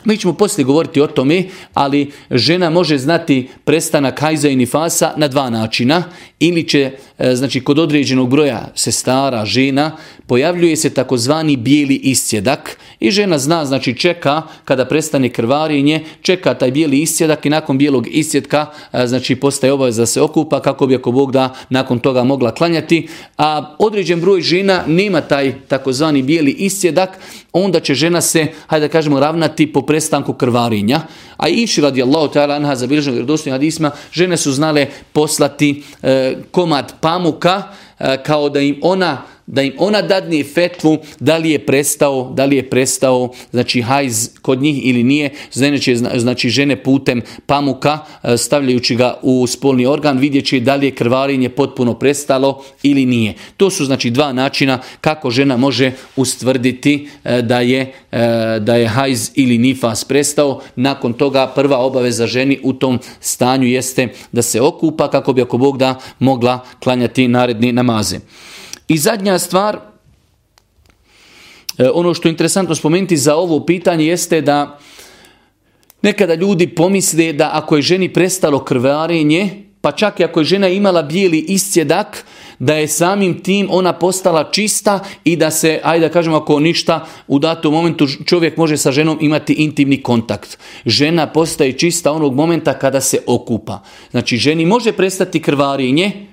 mi ćemo poslije govoriti o tome, ali žena može znati prestanak hajza i nifasa na dva načina. Ili će, e, znači, kod određenog broja sestara, žena, pojavljuje se takozvani bijeli iscjedak. I žena zna, znači čeka kada prestane krvarinje, čeka taj bijeli isjedak i nakon bijelog iscjedka, znači postaje obaveza da se okupa kako bi ako Bog da nakon toga mogla klanjati. A određen broj žena nema taj takozvani bijeli isjedak, onda će žena se, hajde da kažemo, ravnati po prestanku krvarinja. A iši radi Allahu ta'ala anha za hadisma, žene su znale poslati e, komad pamuka e, kao da im ona da im ona dadne fetvu da li je prestao, da li je prestao znači hajz kod njih ili nije. Znači znači žene putem pamuka e, stavljajući ga u spolni organ vidjet će da li je krvarinje potpuno prestalo ili nije. To su znači dva načina kako žena može ustvrditi e, da je, e, da je hajz ili nifas prestao. Nakon toga prva obaveza ženi u tom stanju jeste da se okupa kako bi ako Bog da mogla klanjati naredni namaze. I zadnja stvar, e, ono što je interesantno spomenuti za ovo pitanje jeste da nekada ljudi pomisle da ako je ženi prestalo krvarenje, pa čak i ako je žena imala bijeli iscjedak, da je samim tim ona postala čista i da se, ajde da kažemo ako ništa, u datom momentu čovjek može sa ženom imati intimni kontakt. Žena postaje čista onog momenta kada se okupa. Znači, ženi može prestati krvarenje,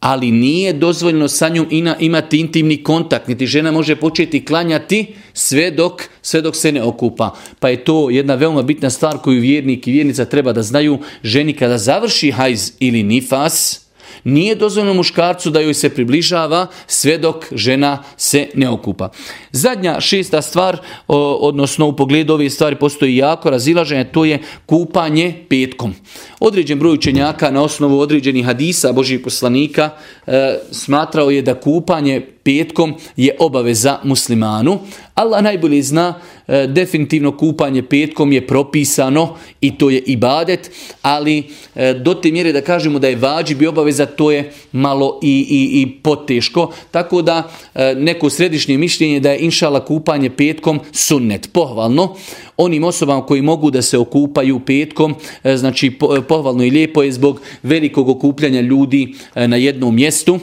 ali nije dozvoljeno sa njom imati intimni kontakt, niti žena može početi klanjati sve dok, sve dok se ne okupa. Pa je to jedna veoma bitna stvar koju vjernik i vjernica treba da znaju. Ženi kada završi hajz ili nifas, nije dozvoljeno muškarcu da joj se približava sve dok žena se ne okupa. Zadnja šesta stvar, odnosno u pogledu ove stvari postoji jako razilaženje, to je kupanje petkom. Određen broj učenjaka na osnovu određenih hadisa Božih poslanika e, smatrao je da kupanje petkom je obaveza muslimanu. Allah najbolje zna, e, definitivno kupanje petkom je propisano i to je ibadet, ali e, do te mjere da kažemo da je vađib bi obaveza, to je malo i, i, i poteško. Tako da e, neko središnje mišljenje da je inšala kupanje petkom sunnet, pohvalno. Onim osobama koji mogu da se okupaju petkom, znači pohvalno i lijepo je zbog velikog okupljanja ljudi na jednom mjestu.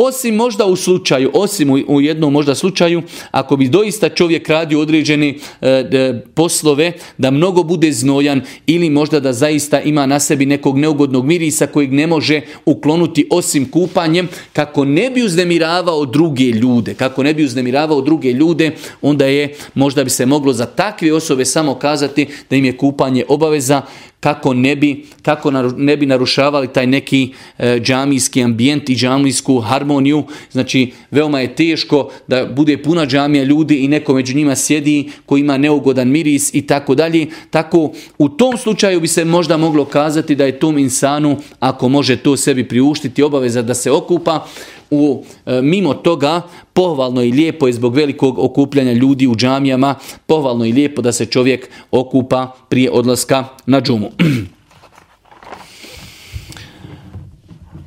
Osim možda u slučaju, osim u jednom možda slučaju, ako bi doista čovjek radio određene e, poslove, da mnogo bude znojan ili možda da zaista ima na sebi nekog neugodnog mirisa kojeg ne može uklonuti osim kupanjem, kako ne bi uznemiravao druge ljude, kako ne bi uznemiravao druge ljude, onda je, možda bi se moglo za takve osobe samo kazati da im je kupanje obaveza, kako ne bi, kako ne bi narušavali taj neki e, džamijski ambijent i džamijsku harmoniju. Znači, veoma je teško da bude puna džamija ljudi i neko među njima sjedi koji ima neugodan miris i tako dalje. Tako, u tom slučaju bi se možda moglo kazati da je tom insanu, ako može to sebi priuštiti, obaveza da se okupa, u, e, mimo toga pohvalno i lijepo je zbog velikog okupljanja ljudi u džamijama, pohvalno i lijepo da se čovjek okupa prije odlaska na džumu.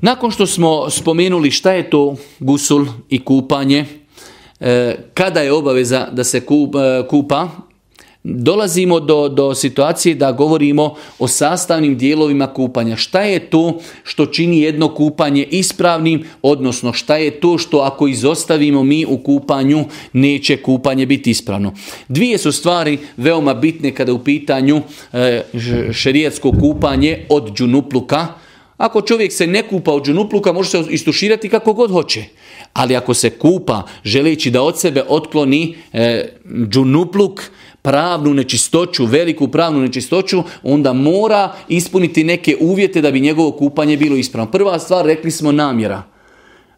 Nakon što smo spomenuli šta je to gusul i kupanje, e, kada je obaveza da se e, kupa, dolazimo do, do situacije da govorimo o sastavnim dijelovima kupanja. Šta je to što čini jedno kupanje ispravnim, odnosno šta je to što ako izostavimo mi u kupanju, neće kupanje biti ispravno. Dvije su stvari veoma bitne kada u pitanju e, kupanje od džunupluka, ako čovjek se ne kupa od džunupluka, može se istuširati kako god hoće. Ali ako se kupa želeći da od sebe otkloni eh, džunupluk, pravnu nečistoću, veliku pravnu nečistoću, onda mora ispuniti neke uvjete da bi njegovo kupanje bilo ispravno. Prva stvar, rekli smo namjera.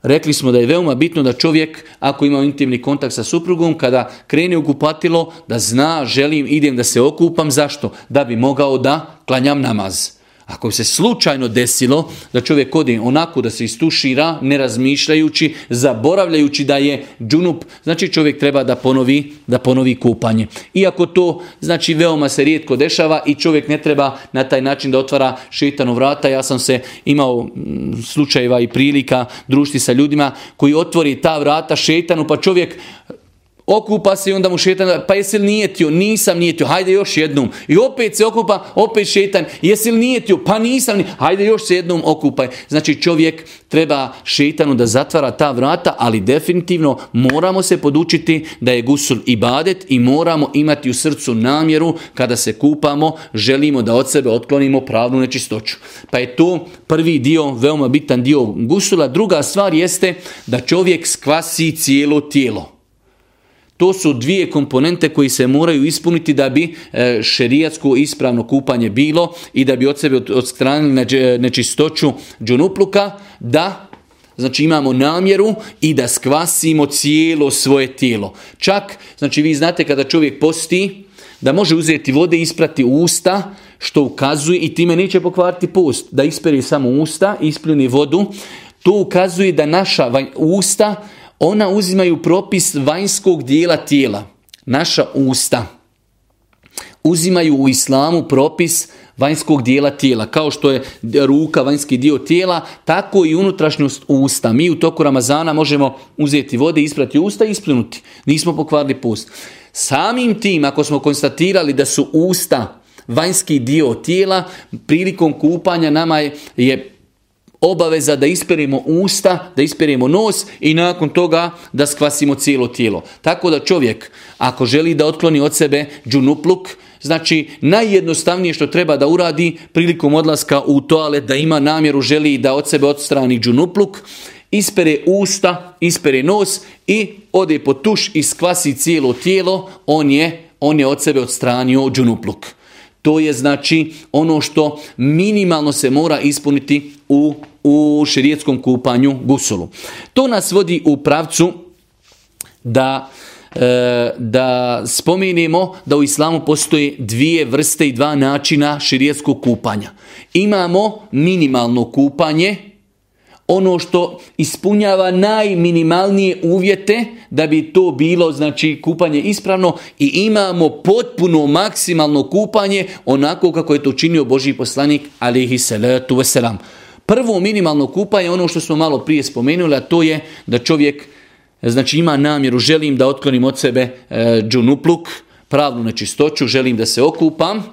Rekli smo da je veoma bitno da čovjek, ako ima intimni kontakt sa suprugom, kada krene u kupatilo, da zna, želim, idem da se okupam. Zašto? Da bi mogao da klanjam namaz. Ako se slučajno desilo da čovjek odi onako da se istušira, ne razmišljajući, zaboravljajući da je džunup, znači čovjek treba da ponovi, da ponovi kupanje. Iako to znači veoma se rijetko dešava i čovjek ne treba na taj način da otvara šitanu vrata. Ja sam se imao slučajeva i prilika društi sa ljudima koji otvori ta vrata šetanu pa čovjek okupa se i onda mu šetan, pa jesi li nijetio? Nisam nijetio, hajde još jednom. I opet se okupa, opet šetan, jesi li nijetio? Pa nisam, nijetio. hajde još se jednom okupaj. Znači čovjek treba šetanu da zatvara ta vrata, ali definitivno moramo se podučiti da je gusul ibadet i moramo imati u srcu namjeru kada se kupamo, želimo da od sebe otklonimo pravnu nečistoću. Pa je to prvi dio, veoma bitan dio gusula. Druga stvar jeste da čovjek skvasi cijelo tijelo. To su dvije komponente koji se moraju ispuniti da bi e, šerijatsko ispravno kupanje bilo i da bi od sebe odstranili nečistoću džunupluka, da Znači imamo namjeru i da skvasimo cijelo svoje tijelo. Čak, znači vi znate kada čovjek posti, da može uzeti vode i isprati usta, što ukazuje i time neće pokvariti post. Da isperi samo usta, ispljuni vodu, to ukazuje da naša usta ona uzimaju propis vanjskog dijela tijela, naša usta. Uzimaju u islamu propis vanjskog dijela tijela. Kao što je ruka vanjski dio tijela, tako i unutrašnjost usta. Mi u toku Ramazana možemo uzeti vode, isprati usta i isplinuti. Nismo pokvarili post. Samim tim, ako smo konstatirali da su usta vanjski dio tijela, prilikom kupanja nama je, je obaveza da isperemo usta, da isperemo nos i nakon toga da skvasimo cijelo tijelo. Tako da čovjek ako želi da otkloni od sebe džunupluk, Znači, najjednostavnije što treba da uradi prilikom odlaska u toalet, da ima namjeru, želi da od sebe odstrani džunupluk, ispere usta, ispere nos i ode po tuš i skvasi cijelo tijelo, on je, on je od sebe odstranio džunupluk. To je znači ono što minimalno se mora ispuniti u, u širijetskom kupanju gusulu. To nas vodi u pravcu da e, da spomenemo da u islamu postoje dvije vrste i dva načina širijetskog kupanja. Imamo minimalno kupanje, ono što ispunjava najminimalnije uvjete da bi to bilo znači kupanje ispravno i imamo potpuno maksimalno kupanje onako kako je to učinio Boži poslanik alihi salatu veselam Prvo minimalno kupanje ono što smo malo prije spomenuli, a to je da čovjek znači ima namjeru, želim da otklonim od sebe e, džunupluk, pravnu nečistoću, želim da se okupam,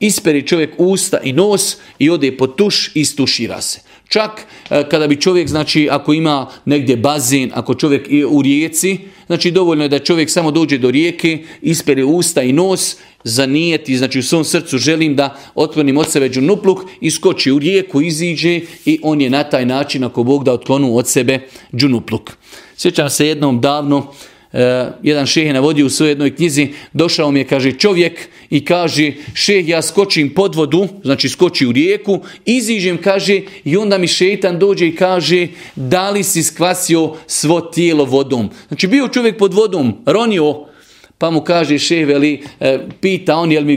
isperi čovjek usta i nos i ode po tuš i se. Čak e, kada bi čovjek, znači, ako ima negdje bazin, ako čovjek je u rijeci, znači dovoljno je da čovjek samo dođe do rijeke, ispere usta i nos, zanijeti, znači u svom srcu želim da otklonim od sebe džunupluk, iskoči u rijeku, iziđe i on je na taj način, ako Bog da otklonu od sebe džunupluk. Sjećam se jednom davno, E, jedan šeh je navodio u svojoj jednoj knjizi, došao mi je, kaže, čovjek i kaže, šeh, ja skočim pod vodu, znači skoči u rijeku, iziđem, kaže, i onda mi šetan dođe i kaže, da li si skvasio svo tijelo vodom? Znači, bio čovjek pod vodom, ronio, pa mu kaže šeh, veli, e, pita on je li mi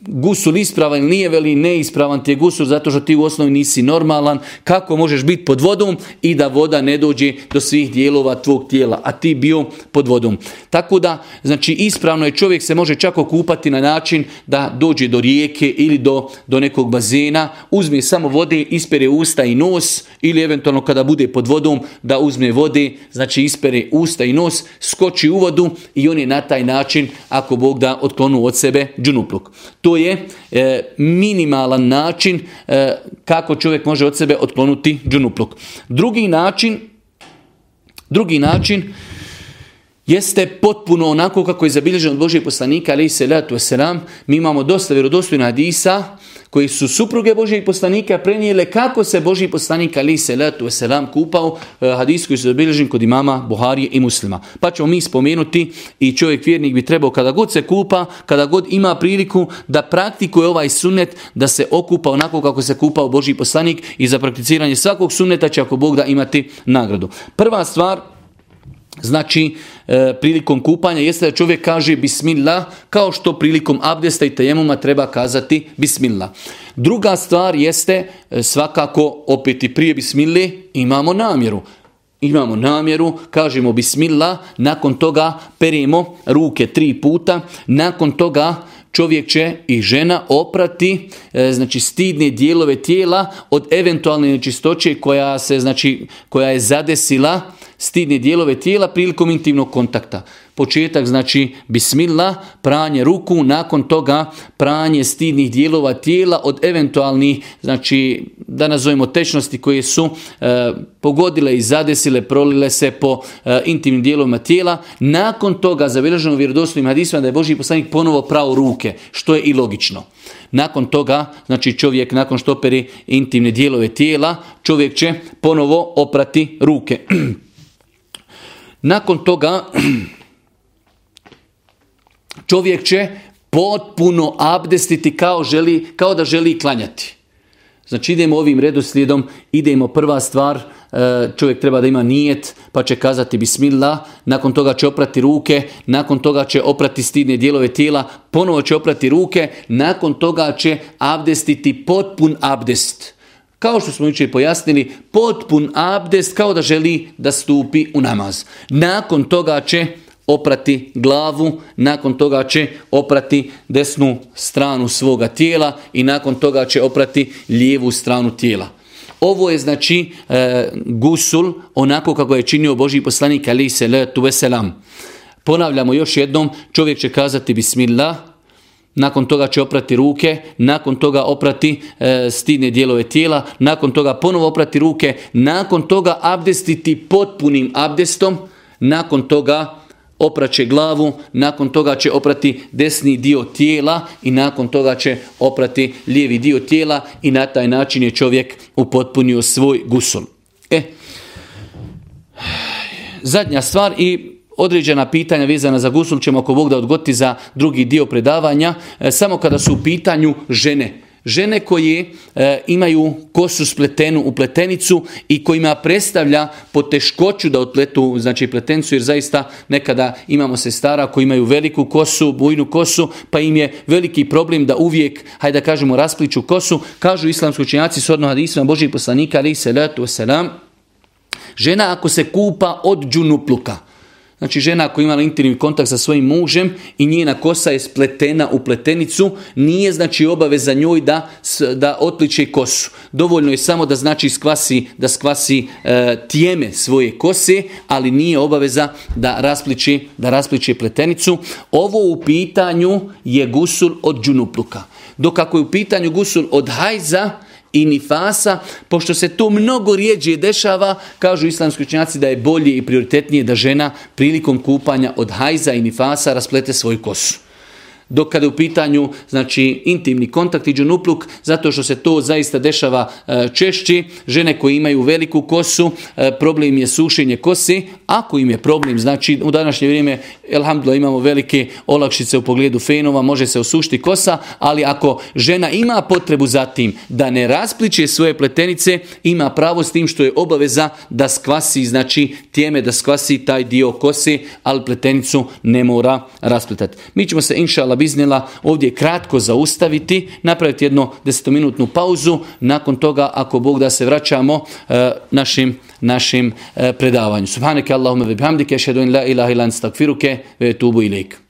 gusul ispravan ili nije, veli neispravan ti je gusul zato što ti u osnovi nisi normalan, kako možeš biti pod vodom i da voda ne dođe do svih dijelova tvog tijela, a ti bio pod vodom. Tako da, znači ispravno je čovjek se može čak okupati na način da dođe do rijeke ili do, do nekog bazena, uzme samo vode, ispere usta i nos ili eventualno kada bude pod vodom da uzme vode, znači ispere usta i nos, skoči u vodu i on je na taj taj način, ako Bog da, otklonu od sebe džunupluk. To je e, minimalan način e, kako čovjek može od sebe otklonuti džunupluk. Drugi način, drugi način jeste potpuno onako kako je zabilježeno od Božijeg poslanika, ali i salatu wasalam, mi imamo dosta vjerodostojna hadisa koji su supruge Božijeg poslanika prenijele kako se Božiji poslanik, ali i salatu wasalam, kupao eh, hadis koji su zabilježeni kod imama Buharije i muslima. Pa ćemo mi spomenuti i čovjek vjernik bi trebao kada god se kupa, kada god ima priliku da praktikuje ovaj sunnet, da se okupa onako kako se kupao Božji poslanik i za prakticiranje svakog sunneta će ako Bog da imati nagradu. Prva stvar, Znači, e, prilikom kupanja jeste da čovjek kaže bismillah, kao što prilikom abdesta i tajemuma treba kazati bismillah. Druga stvar jeste, e, svakako, opet i prije bismili, imamo namjeru. Imamo namjeru, kažemo bismillah, nakon toga perimo ruke tri puta, nakon toga čovjek će i žena oprati e, znači stidne dijelove tijela od eventualne nečistoće koja se znači koja je zadesila stidne dijelove tijela prilikom intimnog kontakta. Početak znači bismillah, pranje ruku, nakon toga pranje stidnih dijelova tijela od eventualnih, znači da nazovimo tečnosti koje su e, pogodile i zadesile, prolile se po e, intimnim dijelovima tijela. Nakon toga zabilježeno vjerodostojnim hadisima da je Boži poslanik ponovo prao ruke, što je i logično. Nakon toga, znači čovjek nakon što operi intimne dijelove tijela, čovjek će ponovo oprati ruke. Nakon toga čovjek će potpuno abdestiti kao, želi, kao da želi klanjati. Znači idemo ovim redoslijedom, idemo prva stvar, e, čovjek treba da ima nijet, pa će kazati bismillah, nakon toga će oprati ruke, nakon toga će oprati stidne dijelove tijela, ponovo će oprati ruke, nakon toga će abdestiti potpun abdest. Kao što smo jučer pojasnili, potpun abdest kao da želi da stupi u namaz. Nakon toga će oprati glavu, nakon toga će oprati desnu stranu svoga tijela i nakon toga će oprati lijevu stranu tijela. Ovo je znači e, gusul onako kako je činio Boži poslanik ali se veselam. Ponavljamo još jednom, čovjek će kazati bismillah, nakon toga će oprati ruke, nakon toga oprati e, stidne dijelove tijela, nakon toga ponovo oprati ruke, nakon toga abdestiti potpunim abdestom, nakon toga opraće glavu, nakon toga će oprati desni dio tijela i nakon toga će oprati lijevi dio tijela i na taj način je čovjek upotpunio svoj gusul. E, zadnja stvar i određena pitanja vezana za gusul ćemo ako Bog da odgoti za drugi dio predavanja, e, samo kada su u pitanju žene. Žene koje e, imaju kosu spletenu u pletenicu i kojima predstavlja poteškoću da otpletu znači, pletenicu, jer zaista nekada imamo sestara koji imaju veliku kosu, bujnu kosu, pa im je veliki problem da uvijek, hajde da kažemo, raspliču kosu. Kažu islamski učenjaci, sodno Islam Božih poslanika, ali se letu selam, žena ako se kupa od džunupluka, Znači žena ako imala intimni kontakt sa svojim mužem i njena kosa je spletena u pletenicu, nije znači obaveza njoj da, da otliče kosu. Dovoljno je samo da znači skvasi, da skvasi e, tijeme svoje kose, ali nije obaveza da raspliči da raspliče pletenicu. Ovo u pitanju je gusul od džunupluka. Dok ako je u pitanju gusul od hajza, i nifasa, pošto se to mnogo rijeđe dešava, kažu islamski učenjaci da je bolje i prioritetnije da žena prilikom kupanja od hajza i nifasa rasplete svoju kosu dok kada je u pitanju znači intimni kontakt i džunupluk zato što se to zaista dešava češće češći žene koje imaju veliku kosu e, problem je sušenje kosi ako im je problem znači u današnje vrijeme elhamdulillah imamo velike olakšice u pogledu fenova može se osušiti kosa ali ako žena ima potrebu za tim da ne raspliče svoje pletenice ima pravo s tim što je obaveza da skvasi znači tijeme da skvasi taj dio kose ali pletenicu ne mora raspletati mi ćemo se inšala bi iznijela ovdje kratko zaustaviti, napraviti jednu desetominutnu pauzu, nakon toga ako Bog da se vraćamo e, našim našim e, predavanju. Subhaneke Allahumma ve bihamdike, šedun la ilaha ilan stakfiruke, ve tubu ilik.